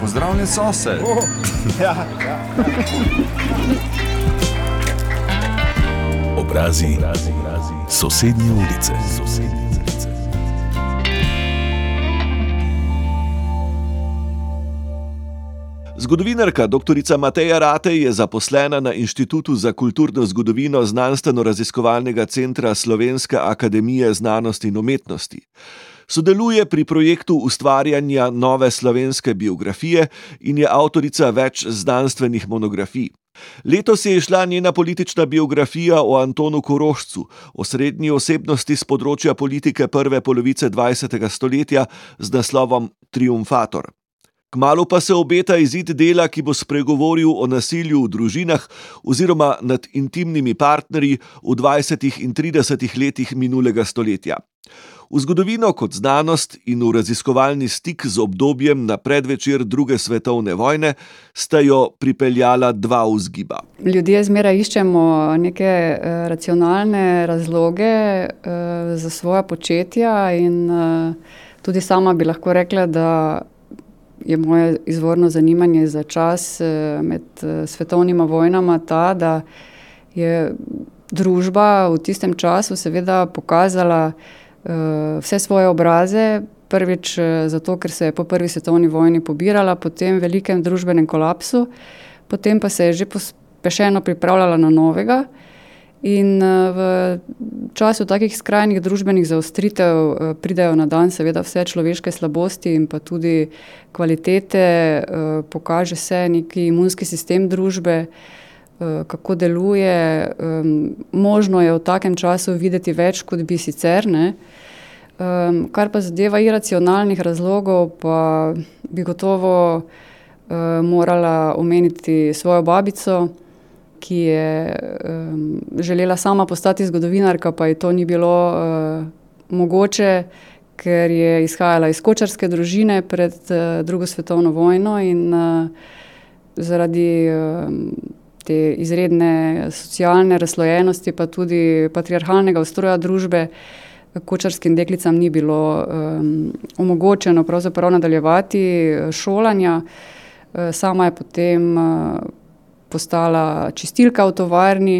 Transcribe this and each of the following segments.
pozdravljen sose. Oh, ja, ja. Obrazi, obrazi, obrazi. sosednje ulice. Sosednje. Zgodovinarka dr. Mateja Rate je zaposlena na Inštitutu za kulturno zgodovino Znanstveno-raziskovalnega centra Slovenske akademije znanosti in umetnosti. Sodeluje pri projektu ustvarjanja nove slovenske biografije in je avtorica več znanstvenih monografij. Letos je išla njena politična biografija o Antonu Korošcu, osrednji osebnosti z področja politike prve polovice 20. stoletja z naslovom Triumfator. Kmalo pa se obeta izid dela, ki bo spregovoril o nasilju v družinah oziroma nad intimnimi partnerji v 20. in 30. letih minulega stoletja. V zgodovino kot znanost in v raziskovalni stik z obdobjem na predvečer druge svetovne vojne sta jo pripeljala dva vzgiba. Ljudje zmeraj iščemo neke uh, racionalne razloge uh, za svoje početja, in uh, tudi sama bi lahko rekla, da je moje izvorno zanimanje za čas eh, med eh, svetovnima vojnama ta, da je družba v tistem času seveda pokazala eh, vse svoje obraze. Prvič zato, ker se je po prvi svetovni vojni pobirala, potem velikem družbenem kolapsu, potem pa se je že pospešeno pripravljala na novega. In eh, v času takih skrajnih družbenih zaostritev eh, pridejo na dan, seveda, vse človeške slabosti in pa tudi kvalitete, eh, pokaže se neki imunski sistem družbe, kako deluje. Možno je v takem času videti več, kot bi sicer. Ne? Kar pa zadeva iracionalnih razlogov, pa bi gotovo morala omeniti svojo babico ki je um, želela sama postati zgodovinarka, pa ji to ni bilo uh, mogoče, ker je izhajala iz kočarske družine pred uh, drugo svetovno vojno in uh, zaradi uh, te izredne socialne razslojenosti, pa tudi patriarhalnega ustroja družbe. Kočarskim deklicam ni bilo um, omogočeno nadaljevati šolanja, sama je potem uh, postala čistilka v tovarni.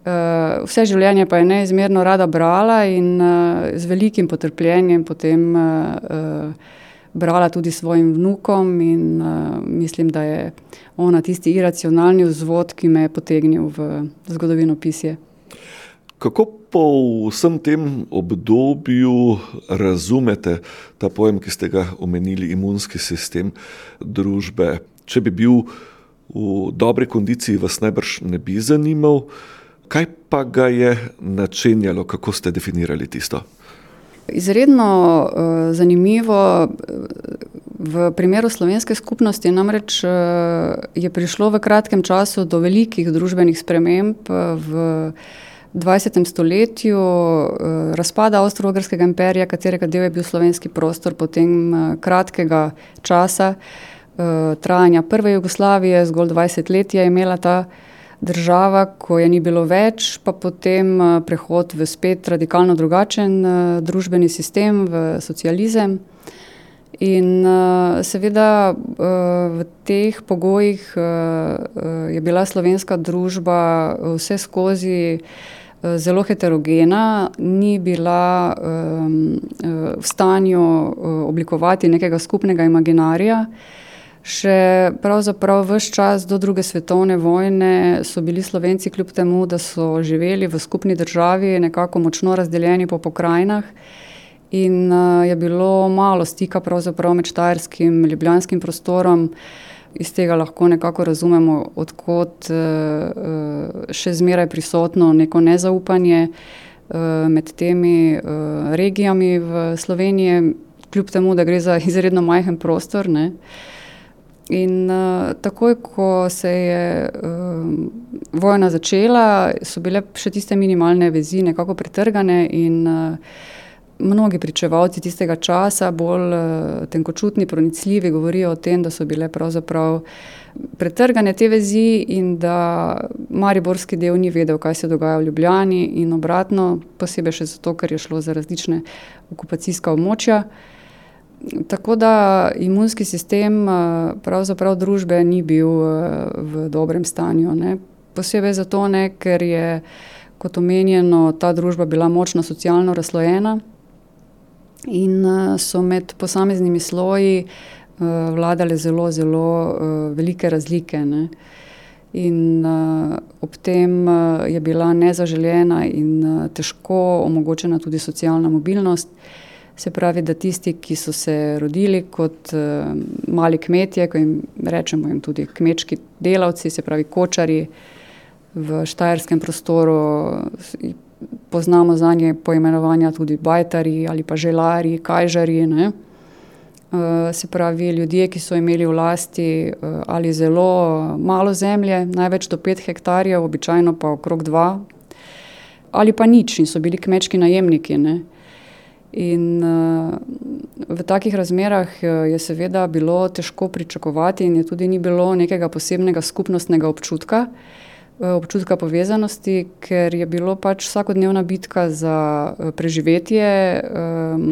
Uh, vse življenje pa je neizmerno rada brala in uh, z velikim potrpljenjem potem uh, uh, brala tudi svojim vnukom, in uh, mislim, da je ona tisti iracionalni vzvod, ki me je potegnil v zgodovino pisje. Kako po vsem tem obdobju razumete ta pojem, ki ste ga omenili, imunski sistem družbe? Če bi bil v dobri kondiciji, vas najbrž ne bi zanimal. Kaj pa ga je načenjalo, kako ste definirali tisto? Izredno uh, zanimivo v primeru slovenske skupnosti namreč uh, je prišlo v kratkem času do velikih družbenih sprememb v 20. stoletju, uh, razpada Avstro-Ogrskega imperija, katerega del je bil slovenski prostor, potem uh, kratkega časa. Uh, uh, trajanja prve Jugoslavije, zgolj 20 let je imela ta država, ko je ni bilo več, pa potem uh, prehod v spet radikalno drugačen uh, družbeni sistem, v socializem. In uh, seveda v teh pogojih je bila slovenska družba vse skozi zelo heterogena, ni bila v stanju oblikovati nekega skupnega imaginarija. Uh, Še pravzaprav vse čas do druge svetovne vojne so bili Slovenci, kljub temu, da so živeli v skupni državi, nekako močno razdeljeni po pokrajinah. In uh, je bilo malo stika med Štajerskim in Ljubljanskim prostorom, iz tega lahko nekako razumemo, odkot uh, uh, še zmeraj prisotno neko nezaupanje uh, med temi uh, regijami v Sloveniji, kljub temu, da gre za izredno majhen prostor. Ne. In uh, takoj, ko se je uh, vojna začela, so bile še tiste minimalne vezi nekako pretrgane, in uh, mnogi pričevalci tistega časa, bolj uh, tenkočutni, pronicljivi, govorijo o tem, da so bile pravzaprav pretrgane te vezi in da mariborski del ni vedel, kaj se dogaja v Ljubljani, in obratno, posebej še zato, ker je šlo za različne okupacijska območja. Tako da imunski sistem pravzaprav družbe ni bil v dobrem stanju. Ne. Posebej zato, ne, ker je, kot omenjeno, ta družba bila močno socialno razslojena in so med posameznimi sloji vladale zelo, zelo velike razlike. Ne. In uh, ob tem uh, je bila nezaželjena in uh, težko omogočena tudi socialna mobilnost. Se pravi, da tisti, ki so se rodili kot uh, mali kmetje, ko jim rečemo jim tudi kmečki delavci, se pravi kočari v štajerskem prostoru, poznamo za nje poimenovanja tudi bajtari ali pa želari, kajžari. Ne? Eh, se pravi, ljudje, ki so imeli v lasti eh, ali zelo malo zemlje, največ do pet hektarjev, običajno pa okrog dva, ali pa nič in so bili kmečki najemniki. Ne? In uh, v takih razmerah je seveda bilo težko pričakovati, in tudi ni bilo nekega posebnega skupnostnega občutka, uh, Eh, občutka povezanosti, ker je bilo pač vsakodnevna bitka za eh, preživetje, ehm,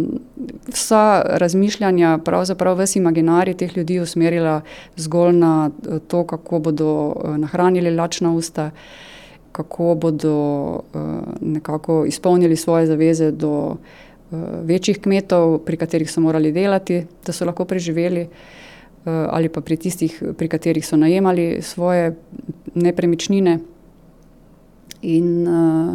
vsa razmišljanja, pravzaprav vse imaginarije teh ljudi usmerila zgolj na eh, to, kako bodo nahranili lačna usta, kako bodo nekako izpolnili svoje zaveze do večjih kmetov, pri katerih so morali delati, da so lahko preživeli. Eh, ali pa pri tistih, pri katerih so najemali svoje nepremičnine. In uh,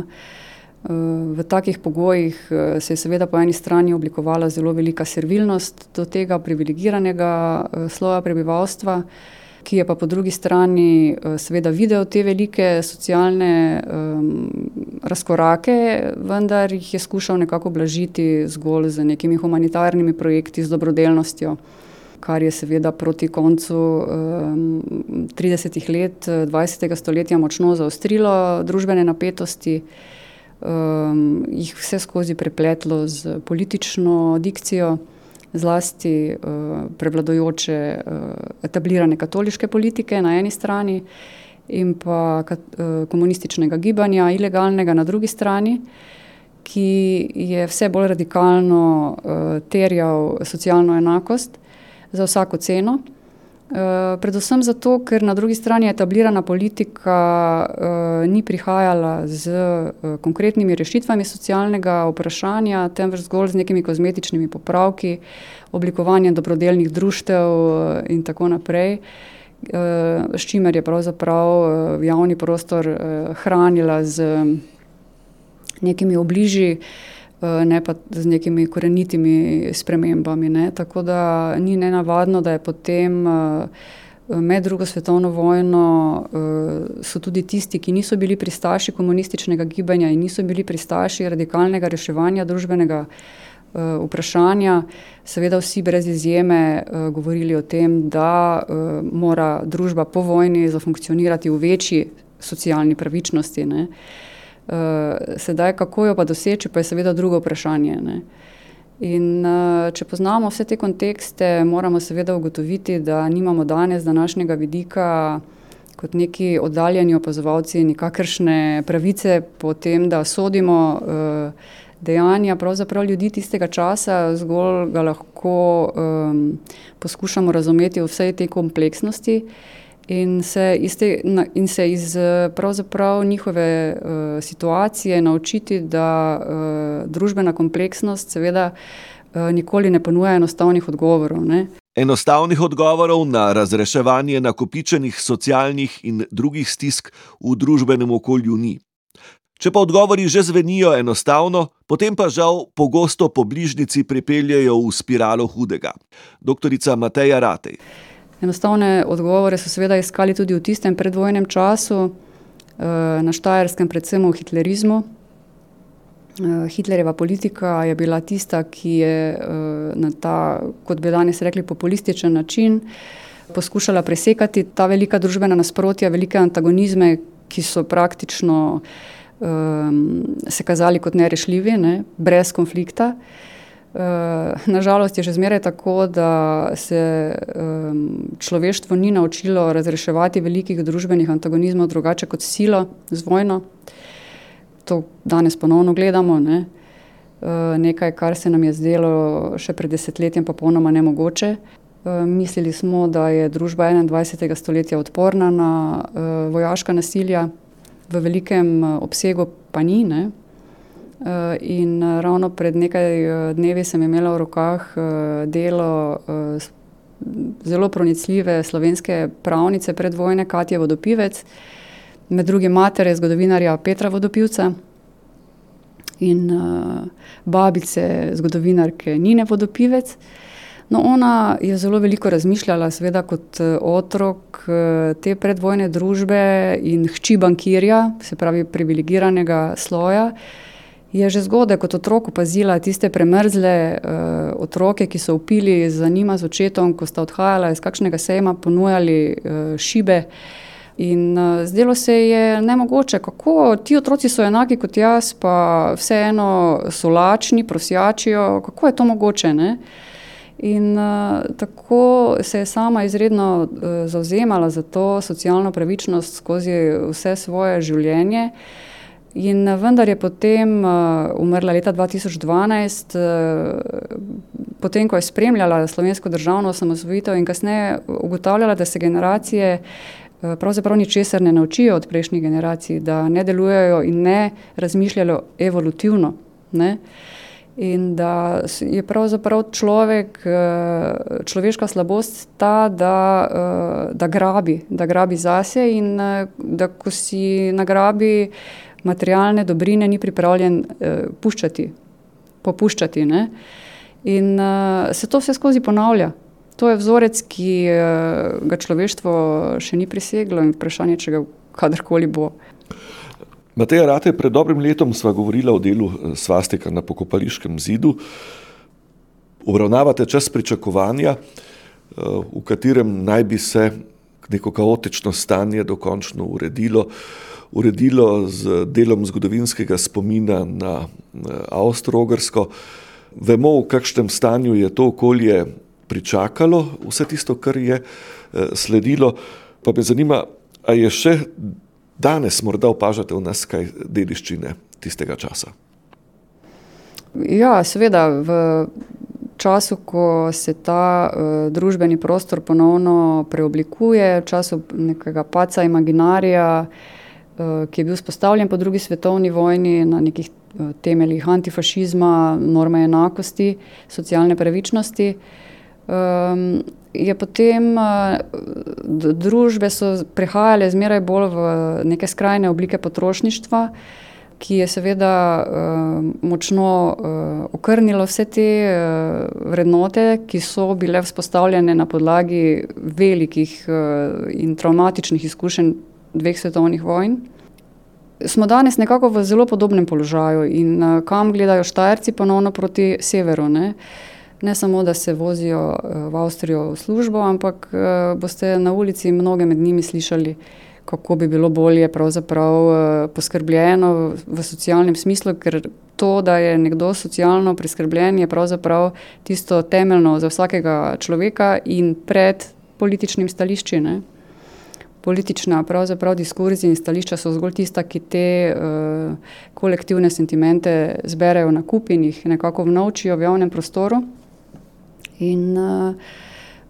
v takih pogojih se je seveda po eni strani oblikovala zelo velika servilnost do tega privilegiranega sloja prebivalstva, ki je pa po drugi strani uh, seveda videl te velike socialne um, razkorake, vendar jih je skušal nekako blažiti zgolj z nekimi humanitarnimi projekti, z dobrodelnostjo kar je seveda proti koncu um, 30 let 20. stoletja močno zaostrilo družbene napetosti, um, jih vse skozi prepletlo z politično dikcijo, zlasti uh, prevladojoče uh, etablirane katoliške politike na eni strani in pa kat, uh, komunističnega gibanja, ilegalnega na drugi strani. Ki je vse bolj radikalno uh, terjal socialno enakost, za vsako ceno. Uh, predvsem zato, ker na drugi strani etablirana politika uh, ni prihajala z uh, konkretnimi rešitvami socialnega vprašanja, temveč zgolj z nekimi kozmetičnimi popravki, oblikovanjem dobrodelnih društev uh, in tako naprej, uh, s čimer je pravzaprav uh, javni prostor uh, hranila z nekimi obliži. Uh, ne pa z nekimi korenitimi spremembami. Ne. Tako da ni nenavadno, da je potem eh, med drugo svetovno vojno eh, so tudi tisti, ki niso bili pristaši komunističnega gibanja in niso bili pristaši radikalnega reševanja družbenega vprašanja, seveda vsi brez izjeme govorili o tem, da mora družba po vojni zafunkcionirati v večji socialni pravičnosti. Ne. Uh, sedaj, kako jo pa doseči, pa je seveda drugo vprašanje. Ne? In uh, če poznamo vse te kontekste, moramo seveda ugotoviti, da nimamo danes, današnjega vidika, kot neki oddaljeni opazovalci, nikakršne pravice po tem, da sodimo uh, dejanja pravzaprav ljudi tistega časa, zgolj ga lahko um, poskušamo razumeti v vsej tej kompleksnosti. Uh, in se iz, te, in se iz njihove uh, situacije naučiti, da uh, družbena kompleksnost seveda uh, nikoli ne ponuja enostavnih odgovorov. Ne? Enostavnih odgovorov na razreševanje nakopičenih socialnih in drugih stisk v družbenem okolju ni. Če pa odgovori že zvenijo enostavno, potem pa žal pogosto po bližnjici pripeljejo v spiralo hudega. Doktorica Mateja Ratej. Enostavne odgovore so seveda iskali tudi v tistem predvojnem času, eh, na Štajerskem, predvsem v hitlerizmu. Eh, Hitlerjeva politika je bila tista, ki je eh, na ta, kot bi danes rekli, populističen način poskušala presekati ta velika družbena nasprotja, velike antagonizme, ki so praktično um, se kazali kot nerešljivi, ne, brez konflikta. Uh, Nažalost je že zmeraj tako, da se um, človeštvo ni naučilo razreševati velikih družbenih antagonizmov drugače kot silo, z vojno. To danes ponovno gledamo. Ne? nekaj, kar se nam je zdelo še pred desetletjem popolnoma nemogoče. Mislili smo, da je družba 21. stoletja odporna na vojaška nasilja, v velikem obsegu pa ni. Ne? In ravno pred nekaj dnevi sem imela v rokah delo zelo pronicljive slovenske pravnice predvojne Katje Vodopivec, med drugim matere zgodovinarja Petra Vodopivca in uh, babice zgodovinarke Nine Vodopivec. No, ona je zelo veliko razmišljala, seveda kot uh, otrok uh, te predvojne družbe in hči bankirja, se pravi privilegiranega sloja. Je že zgodaj kot otrok opazila tiste premrzle uh, otroke, ki so upili za njima z očetom, ko sta odhajala iz kakšnega sejma, ponujali uh, šibe. Uh, In uh, zdelo se je ne mogoče, kako ti otroci so enaki kot jaz, pa vseeno so lačni, prosjačijo, kako je to mogoče. Ne? In uh, tako se je sama izredno uh, zauzemala za to socialno pravičnost skozi vse svoje življenje. In vendar je potem uh, umrla leta 2012, uh, potem ko je spremljala slovensko državno osamosvojitev in kasneje ugotavljala, da se generacije uh, Eh, pravzaprav ničesar ne naučijo od prejšnjih generacij, da ne delujejo in ne razmišljajo evolutivno. Ne? In da je pravzaprav človek, eh, človeška slabost ta, da, eh, da grabi, da grabi zase in da ko si nagrabi materialne dobrine, ni pripravljen puščati, popuščati. Ne? In se to vse skozi ponavlja. To je vzorec, ki eh, ga človeštvo še ni preseglo in vprašanje, če ga kadarkoli bo. Mateja Rate, pred dobrim letom sva govorila o delu eh, svastika na pokopališkem zidu. Obravnavate čas pričakovanja, eh, v katerem naj bi se neko kaotično stanje dokončno uredilo, uredilo z delom zgodovinskega spomina na Avstro-Ogrsko. Vemo, v kakšnem stanju je to okolje pričakalo vse tisto, kar je eh, sledilo. Pa me zanima, ali je še danes morda opažate v nas kaj dediščine tistega časa? Ja, seveda. V času, ko se ta uh, družbeni prostor ponovno preoblikuje, v času nekega paca imaginarija, uh, ki je bil spostavljen po drugi svetovni vojni na nekih uh, temeljih antifašizma, norme enakosti, socialne pravičnosti, um, je potem uh, družbe prehajale zmeraj bolj v neke skrajne oblike potrošništva, ki je seveda uh, močno uh, okrnilo vse te uh, vrednote, ki so bile vzpostavljene na podlagi velikih uh, in traumatičnih izkušenj dveh svetovnih vojn. Smo danes nekako v zelo podobnem položaju in uh, kam gledajo Štajerci, ponovno proti severu. Ne? ne samo, da se vozijo eh, v Avstrijo v službo, ampak eh, boste na ulici mnoge med njimi slišali, kako bi bilo bolje poskrbljeno v socialnem smislu, ker to, da je nekdo socialno preskrbljen, je pravzaprav tisto temeljno za vsakega človeka in pred političnim stališčem. Politična, pravzaprav diskurzi in stališča so zgolj tista, ki te uh, kolektivne sentimente zberejo na kup in jih nekako vnovčijo v javnem prostoru. In uh,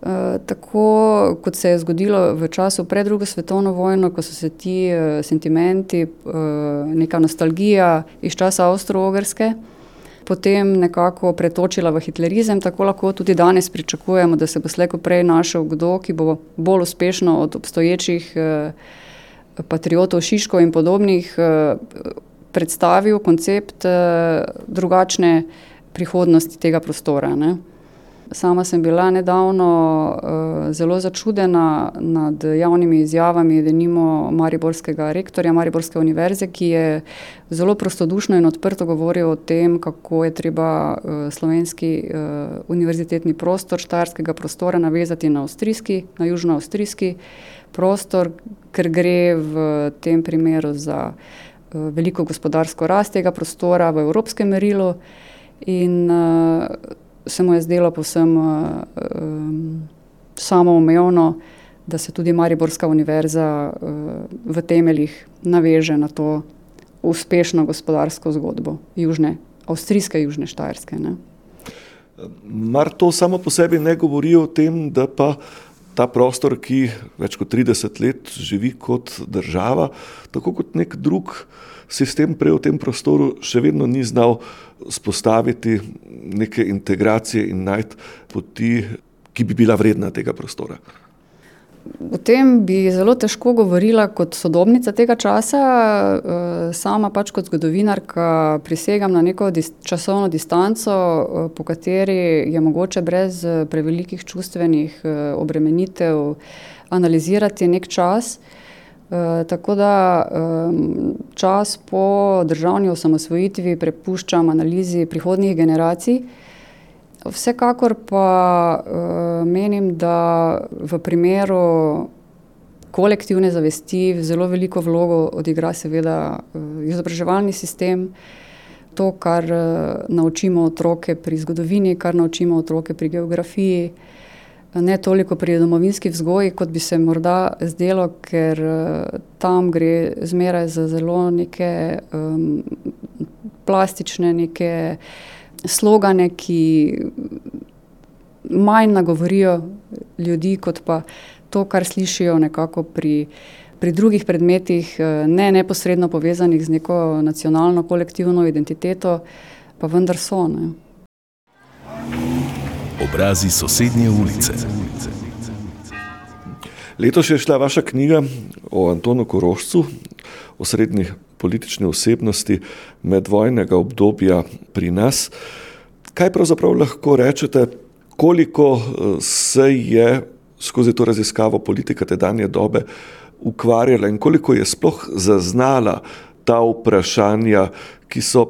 uh, tako kot se je zgodilo v času pred drugo svetovno vojno, ko so se ti uh, sentimenti, uh, neka nostalgija iz časa Avstro-Ogrske. Potem nekako pretočila v hitlerizem, tako lahko tudi danes pričakujemo, da se bo slejko prej našel kdo, ki bo bolj uspešno od obstoječih eh, patriotov, Šiškov in podobnih eh, predstavil koncept eh, drugačne prihodnosti tega prostora. Ne. Sama sem bila nedavno uh, zelo začudena nad javnimi izjavami, da nimo Mariborskega rektorja Mariborske univerze, ki je zelo prostodušno in odprto govoril o tem, kako je treba uh, slovenski uh, univerzitetni prostor, štajerskega prostora, navezati na avstrijski, na južnoavstrijski prostor, ker gre v tem primeru za uh, veliko gospodarsko rast tega prostora v evropskem merilu. In, uh, se mu je zdelo povsem um, samoumevno, da se tudi Mariborska univerza uh, v temeljih naveže na to uspešno gospodarsko zgodbo Južne avstrijske južne Štajerske. Ne. Mar to samo po sebi ne govori o tem, da pa ta prostor, ki več kot 30 let živi kot država, tako kot nek drug sistem prej v tem prostoru, še vedno ni znal spostaviti neke integracije in najti poti, ki bi bila vredna tega prostora. O tem bi zelo težko govorila kot sodobnica tega časa. Eh, sama pač kot zgodovinarka prisegam na neko dis časovno distanco, eh, po kateri je mogoče brez eh, prevelikih čustvenih obremenitev analizirati nek čas. Tako da čas po državni osamosvojitvi prepuščam analizi prihodnjih generacij. Vsekakor pa uh, menim, da v primeru kolektivne zavesti zelo veliko vlogo odigra seveda uh, izobraževalni sistem, to, kar uh, naučimo otroke pri zgodovini, kar naučimo otroke pri geografiji, ne toliko pri domovinski vzgoji, kot bi se morda zdelo, ker uh, tam gre zmeraj za zelo neke um, plastične, neke slogane, ki manj nagovorijo ljudi, kot pa to, kar slišijo nekako pri, pri drugih predmetih, eh, ne neposredno povezanih z neko nacionalno, kolektivno identiteto, pa vendar so. Ne. Obrazi sosednje ulice. Letos je šla vaša knjiga o Antonu Korošcu, o srednjih politične osebnosti medvojnega obdobja pri nas. Kaj pravzaprav lahko rečete, koliko eh, se je skozi to raziskavo politika te danje dobe ukvarjala in koliko je sploh zaznala ta vprašanja, ki so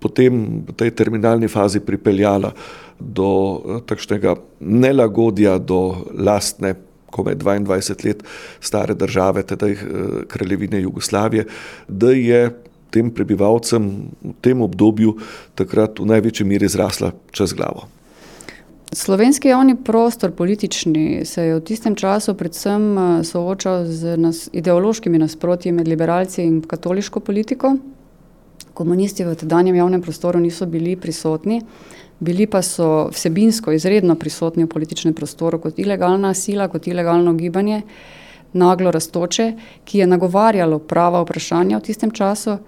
potem v tej terminalni fazi pripeljala do eh, takšnega nelagodja, do lastne komaj 22 let stare države, teda eh, kraljevine Jugoslavije, da je tem prebivalcem v tem obdobju takrat v največji meri zrasla čez glavo. Slovenski javni prostor, politični, se je v tistem času predvsem eh, soočal z nas, ideološkimi nasprotji med liberalci in katoliško politiko. Komunisti v tedanjem javnem prostoru niso bili prisotni, bili pa so vsebinsko izredno prisotni v političnem prostoru kot ilegalna sila, kot ilegalno gibanje, naglo raztoče, ki je nagovarjalo prava vprašanja v tistem času.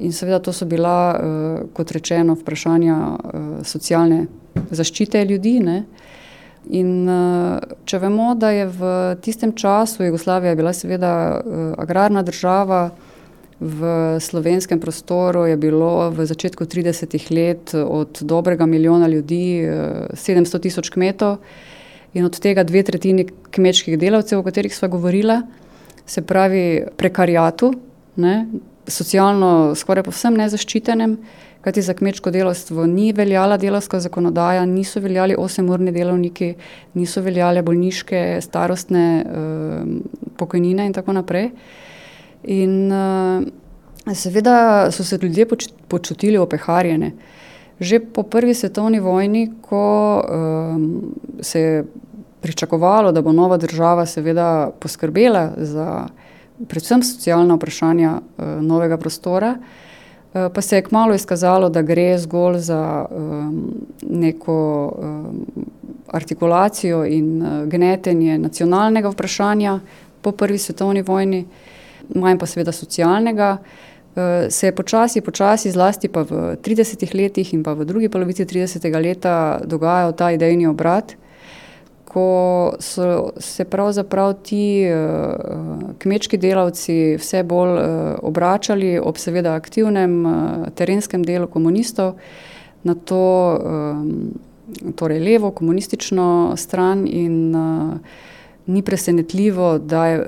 In seveda to so bila, eh, kot rečeno, vprašanja eh, socialne zaščite ljudi. Ne? In eh, če vemo, da je v tistem času Jugoslavija bila seveda agrarna država, V slovenskem prostoru je bilo v začetku 30-ih let od dobrega milijona ljudi 700 tisoč kmetov in od tega dve tretjini kmečkih delavcev, o katerih smo govorili, se pravi prekarijatu, ne, socialno skoraj povsem nezaščitenem, kajti za kmečko delovstvo ni veljala delovska zakonodaja, niso veljali osemurni delovniki, niso veljale bolniške, starostne eh, pokojnine in tako naprej. In uh, seveda so se ljudje poč počutili opeharjene. Že po prvi svetovni vojni, ko um, se je pričakovalo, da bo nova država seveda poskrbela za predvsem socialna vprašanja uh, novega prostora, uh, pa se je kmalo izkazalo, da gre zgolj za um, neko um, artikulacijo in uh, gnetenje nacionalnega vprašanja po prvi svetovni vojni manj pa seveda socialnega. Uh, se je počasi, počasi, zlasti pa v 30 letih in pa v drugi polovici 30. leta dogajal ta idejni obrat, ko so se pravzaprav ti uh, kmečki delavci vse bolj uh, obračali ob seveda aktivnem uh, terenskem delu komunistov na to um, torej levo komunistično stran in uh, ni presenetljivo, da je uh,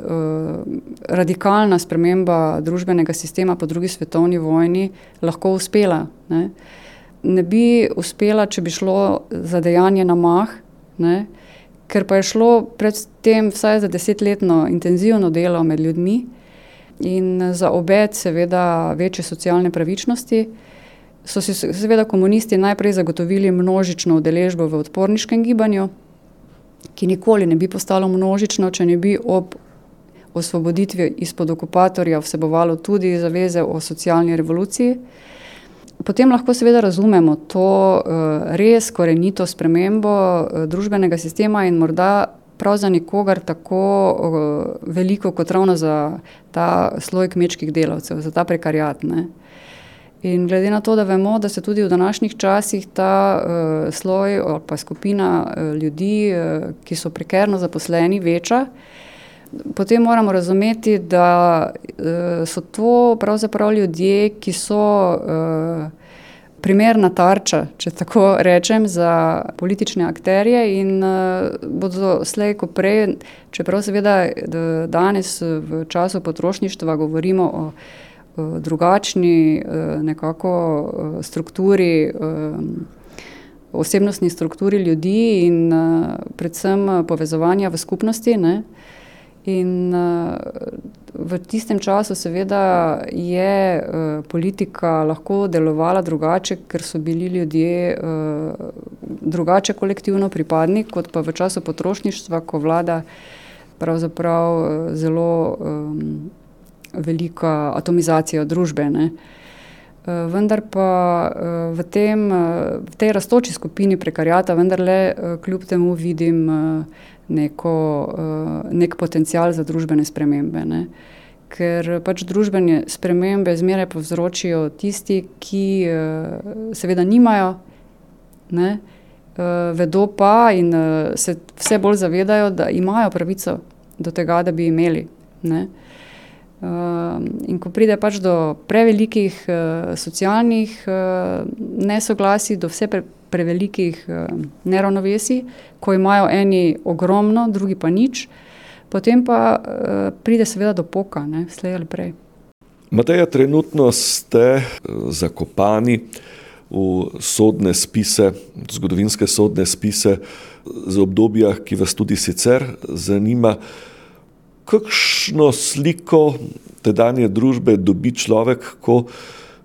radikalna sprememba družbenega sistema po drugi svetovni vojni lahko uspela. Ne, ne bi uspela, če bi šlo za dejanje na mah, ne, ker pa je šlo predtem vsaj za desetletno intenzivno delo med ljudmi in za obet, seveda, večje socialne pravičnosti. So si seveda komunisti najprej zagotovili množično udeležbo v odporniškem gibanju, ki nikoli ne bi postalo množično, če ne bi ob osvoboditvi izpod okupatorja vsebovalo tudi zaveze o socialni revoluciji. potem lahko seveda razumemo to res korenito spremembo družbenega sistema in morda prav za nikogar tako veliko, kot ravno za ta sloj kmečkih delavcev, za ta prekarijat. Ne. In glede na to, da vemo, da se tudi v današnjih časih ta uh, sloj ali pa skupina uh, ljudi, uh, ki so prekerno zaposleni, veča, potem moramo razumeti, da uh, so to pravzaprav ljudje, ki so uh, primerna tarča, če tako rečem, za politične akterje in uh, bodo slej, ko prej, čeprav seveda danes v času potrošništva govorimo o drugačni nekako strukturi, osebnostni strukturi ljudi in predvsem povezovanja v skupnosti. Ne? In v tistem času, seveda, je politika lahko delovala drugače, ker so bili ljudje drugače kolektivno pripadni, kot pa v času potrošništva, ko vlada pravzaprav zelo velika atomizacija družbe. Ne. Eh, vendar pa eh, v, tem, eh, v tej raztoči skupini prekarijata, vendarle kljub temu vidim neko, nek potencial za družbene spremembe. Ne. Ker pač družbene spremembe zmeraj povzročijo tisti, ki seveda nimajo, ne, vedo pa in se vse bolj zavedajo, da imajo pravico do tega, da bi imeli. Ne. Ehm, in ko pride pač do prevelikih uh, socialnih uh, nesoglasij, do vse pre, prevelikih uh, neravnovesij, ko imajo eni ogromno, drugi pa nič, potem pa pride seveda do poka, ne, slej ali prej. Mateja, trenutno ste zakopani v sodne spise, zgodovinske sodne spise za obdobja, ki vas tudi sicer zanima kakšno sliko tedanje družbe dobi človek, ko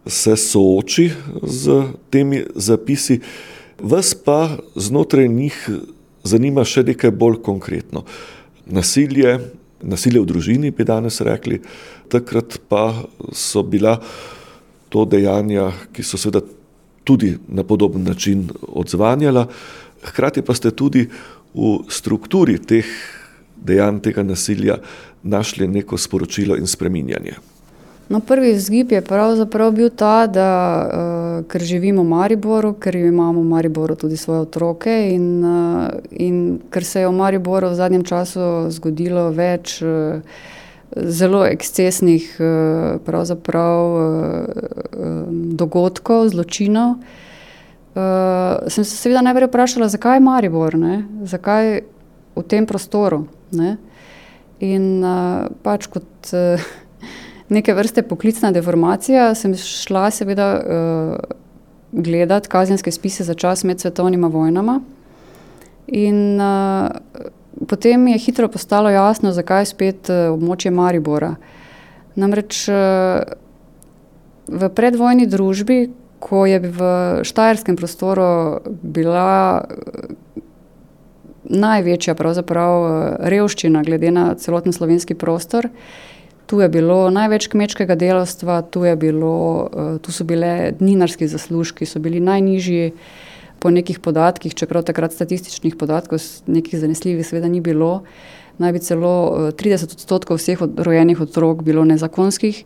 se sooči z temi zapisi, vas pa znotraj njih zanima še nekaj bolj konkretno. Nasilje, nasilje v družini, bi danes rekli, takrat pa so bila to dejanja, ki so seveda tudi na podoben način odzvanjala, hkrati pa ste tudi v strukturi teh dejanj tega nasilja našli neko sporočilo in spreminjanje? No, prvi vzgib je pravzaprav bil ta, da uh, ker živimo v Mariboru, ker imamo v Mariboru tudi svoje otroke in, uh, in ker se je v Mariboru v zadnjem času zgodilo več uh, zelo ekscesnih uh, uh, dogodkov, zločinov, uh, sem se seveda najprej vprašala, zakaj Maribor, ne? zakaj v tem prostoru. Ne? In uh, pač kot uh, neke vrste poklicna deformacija sem šla seveda uh, gledati kazenske spise za čas med svetovnima vojnama. In uh, potem je hitro postalo jasno, zakaj je spet uh, območje Maribora. Namreč uh, v predvojni družbi, ko je v štajerskem prostoru bila največja eh, revščina, glede na celoten slovenski prostor. Tu je bilo največ kmečkega delovstva, tu, bilo, eh, tu so bile dninarski zaslužki, so bili najnižji po nekih podatkih, čeprav takrat statističnih podatkov, nekih zanesljivih, seveda ni bilo. Naj bi celo 30 eh, odstotkov vseh od rojenih otrok bilo nezakonskih.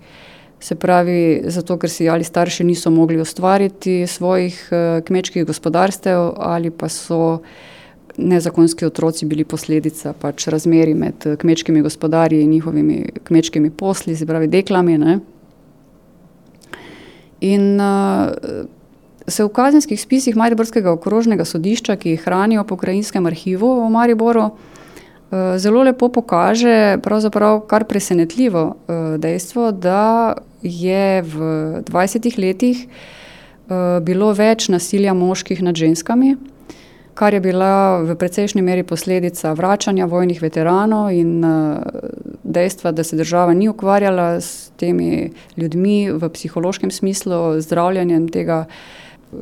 Se pravi, zato ker si ali starši niso mogli ustvariti svojih kmečkih gospodarstev, ali pa so nezakonski otroci bili posledica pač razmeri med eh, kmečkimi gospodarji in njihovimi kmečkimi posli, se pravi deklami. Ne? In uh, se v kazenskih spisih Mariborskega okrožnega sodišča, ki jih hranijo po krajinskem arhivu v Mariboru, uh, zelo lepo pokaže pravzaprav kar presenetljivo uh, dejstvo, da je v 20 letih uh, bilo več nasilja moških nad ženskami kar je bila v precejšnji meri posledica vračanja vojnih veteranov in uh, dejstva, da se država ni ukvarjala s temi ljudmi v psihološkem smislu, zdravljanjem tega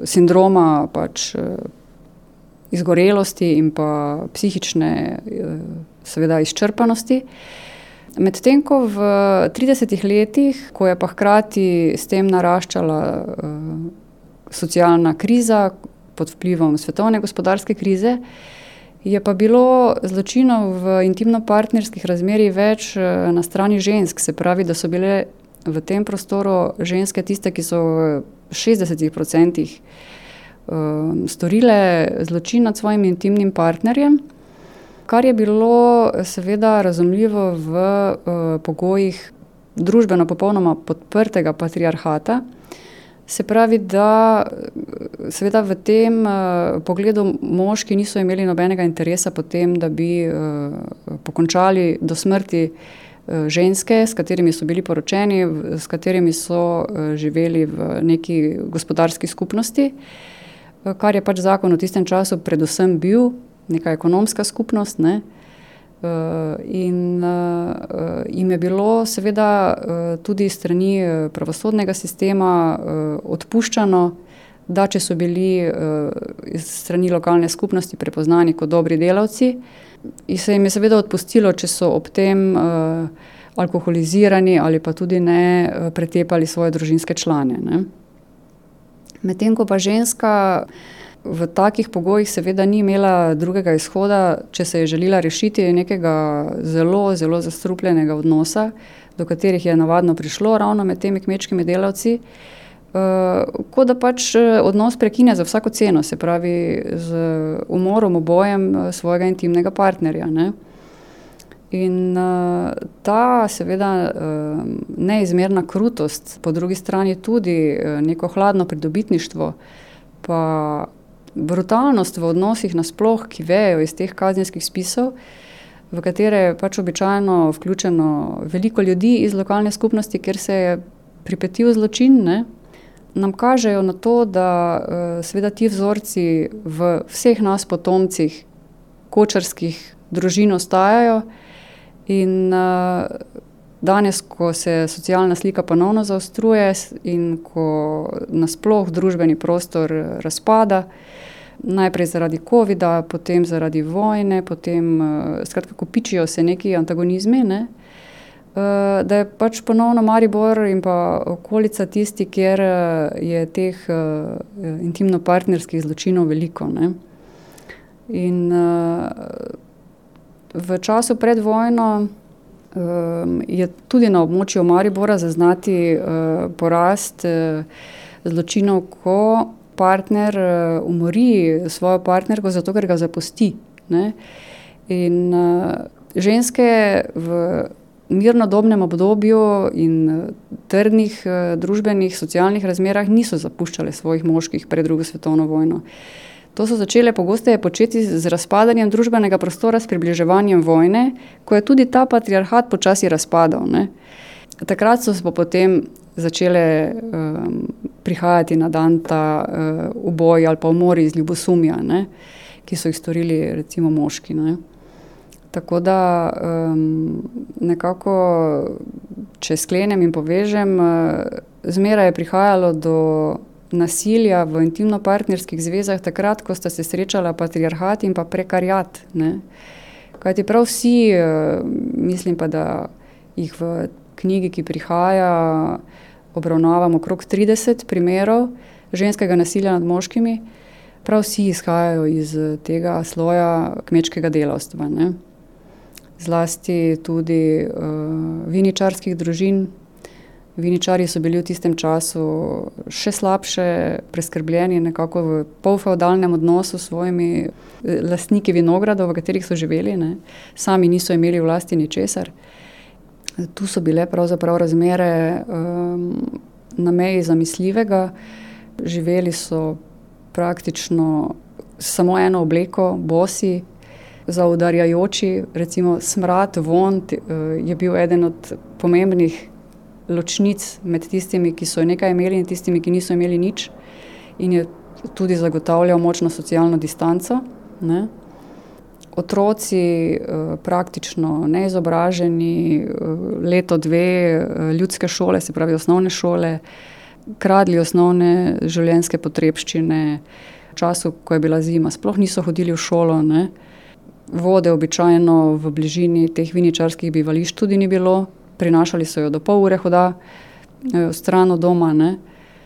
sindroma pač, uh, izgorelosti in pa psihične seveda, izčrpanosti. Medtem ko v 30 letih, ko je pa hkrati s tem naraščala uh, socialna kriza pod vplivom svetovne gospodarske krize. Je pa bilo zločinov v intimno-partnerskih razmerjih več eh, na strani žensk, se pravi, da so bile v tem prostoru ženske tiste, ki so v 60% storile zločin nad svojim intimnim partnerjem, kar je bilo seveda razumljivo v pogojih družbeno popolnoma podprtega patriarhata. Se pravi, da seveda v tem uh, pogledu moški niso imeli nobenega interesa potem, da bi uh, pokončali do smrti uh, ženske, s katerimi so bili poročeni, s katerimi so uh, živeli v neki gospodarski skupnosti, uh, kar je pač zakon v tistem času predvsem bil, neka ekonomska skupnost. Ne? Uh, in uh, jim je bilo, seveda, uh, tudi strani pravosodnega sistema odpuščano, da če so bili strani lokalne skupnosti prepoznani kot dobri delavci, in se jim je seveda odpustilo, če so ob tem alkoholizirani ali pa tudi ne pretepali svoje družinske člane. Medtem ko pa ženska v takih pogojih seveda ni imela drugega izhoda, če se je želela rešiti nekega zelo, zelo zastrupljenega odnosa, do katerih je navadno prišlo ravno med temi kmečkimi delavci. Uh, kot da pač eh, odnos prekine za vsako ceno, se pravi, z umorom obojem eh, svojega intimnega partnerja. Ne? In uh, ta, seveda, uh, neizmerna krutost, po drugi strani tudi uh, neko hladno pridobitništvo, pa brutalnost v odnosih nasploh, ki vejo iz teh kazenskih spisov, v katere je pač običajno vključeno veliko ljudi iz lokalne skupnosti, ker se je pripetil zločin, ne, nam kažejo na to, da uh, seveda ti vzorci v vseh nas potomcih kočarskih družin ostajajo in uh, Danes, ko se socialna slika ponovno zaostruje in ko nasploh družbeni prostor razpada, najprej zaradi COVID-a, potem zaradi vojne, potem uh, skratka, kopičijo se neki antagonizmi. Ne? Uh, da je pač ponovno Maribor in pa okolica tisti, kjer je teh intimno-partnerskih zločinov veliko. Ne? In v času pred vojno je tudi na območju Maribora zaznati uh, porast uh, zločinov, ko partner uh, umori svojo partnerko, zato ker ga zapusti. Ne? In uh, ženske v mirnodobnem obdobju in uh, trdnih uh, družbenih, socialnih razmerah niso zapuščale svojih moških pred drugo svetovno vojno. To so začele pogosteje početi z razpadanjem družbenega prostora, s približevanjem vojne, ko je tudi ta patriarhat počasi razpadal. Ne? Takrat so se potem začele um, prihajati na dan ta uh, uboj ali pa umori iz ljubosumja, ne, ki so jih storili recimo moški. Ne. Tako da um, nekako, če sklenem in povežem, uh, zmeraj je prihajalo do nasilja v intimno-partnerskih zvezah, takrat, ko sta se srečala patriarhat in pa prekarjat. Ne. Kajti prav vsi, uh, mislim pa, da jih v knjigi, ki prihaja, obravnavamo okrog 30 primerov ženskega nasilja nad moškimi, prav vsi izhajajo iz tega sloja kmečkega delavstva. Ne? Zlasti tudi uh, viničarskih družin. Viničari so bili v tistem času še slabše preskrbljeni, nekako v polfeudalnem odnosu s svojimi eh, lastniki vinogradov, v katerih so živeli, ne? sami niso imeli vlasti ničesar. Tu so bile pravzaprav razmere um, na meji zamisljivega, živeli so praktično samo eno obleko, bosi, zaudarjajoči, recimo smrad, von uh, je bil eden od pomembnih ločnic med tistimi, ki so nekaj imeli in tistimi, ki niso imeli nič, in je tudi zagotavljal močno socialno distanco. Ne? otroci, eh, praktično neizobraženi, eh, leto, dve eh, ljudske šole, se pravi osnovne šole, kradli osnovne življenjske potrebščine, v času, ko je bila zima, sploh niso hodili v šolo. Ne. Vode običajno v bližini teh viničarskih bivališč tudi ni bilo, prinašali so jo do pol ure hoda, stran od doma, ne.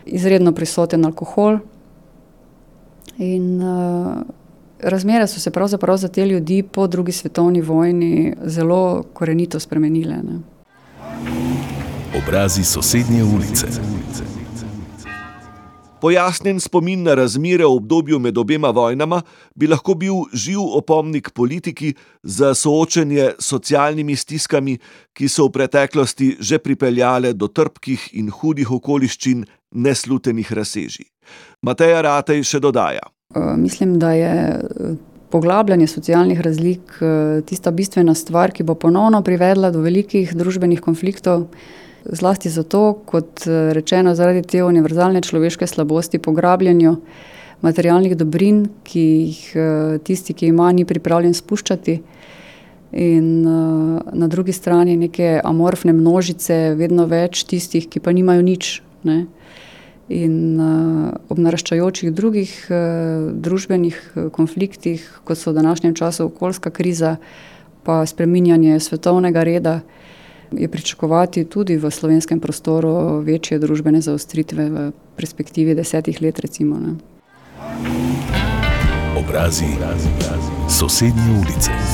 izredno prisoten alkohol, In uh, razmere so se pravzaprav za te ljudi po drugi svetovni vojni zelo korenito spremenile. Ne. Obrazi sosednje ulice. Pojasnjen spomin na razmere v obdobju med obema vojnama bi lahko bil živ opomnik politiki za soočenje s socialnimi stiskami, ki so v preteklosti že pripeljale do trpkih in hudih okoliščin neslutenih razsežij. Mateja Ratej še dodaja. Mislim, da je poglabljanje socialnih razlik tista bistvena stvar, ki bo ponovno privedla do velikih družbenih konfliktov. Zlasti zato, kot rečeno, zaradi te univerzalne človeške slabosti, pograbljanju materialnih dobrin, ki jih tisti, ki ima, ni pripravljen spuščati. In na drugi strani neke amorfne množice, vedno več tistih, ki pa nimajo nič. Ne. In ob naraščajočih drugih družbenih konfliktih, kot so v današnjem času okoljska kriza, pa spreminjanje svetovnega reda, je pričakovati tudi v slovenskem prostoru večje družbene zaostritve v perspektivi desetih let. Recimo, Obrazi sosednje ulice. Sosednje.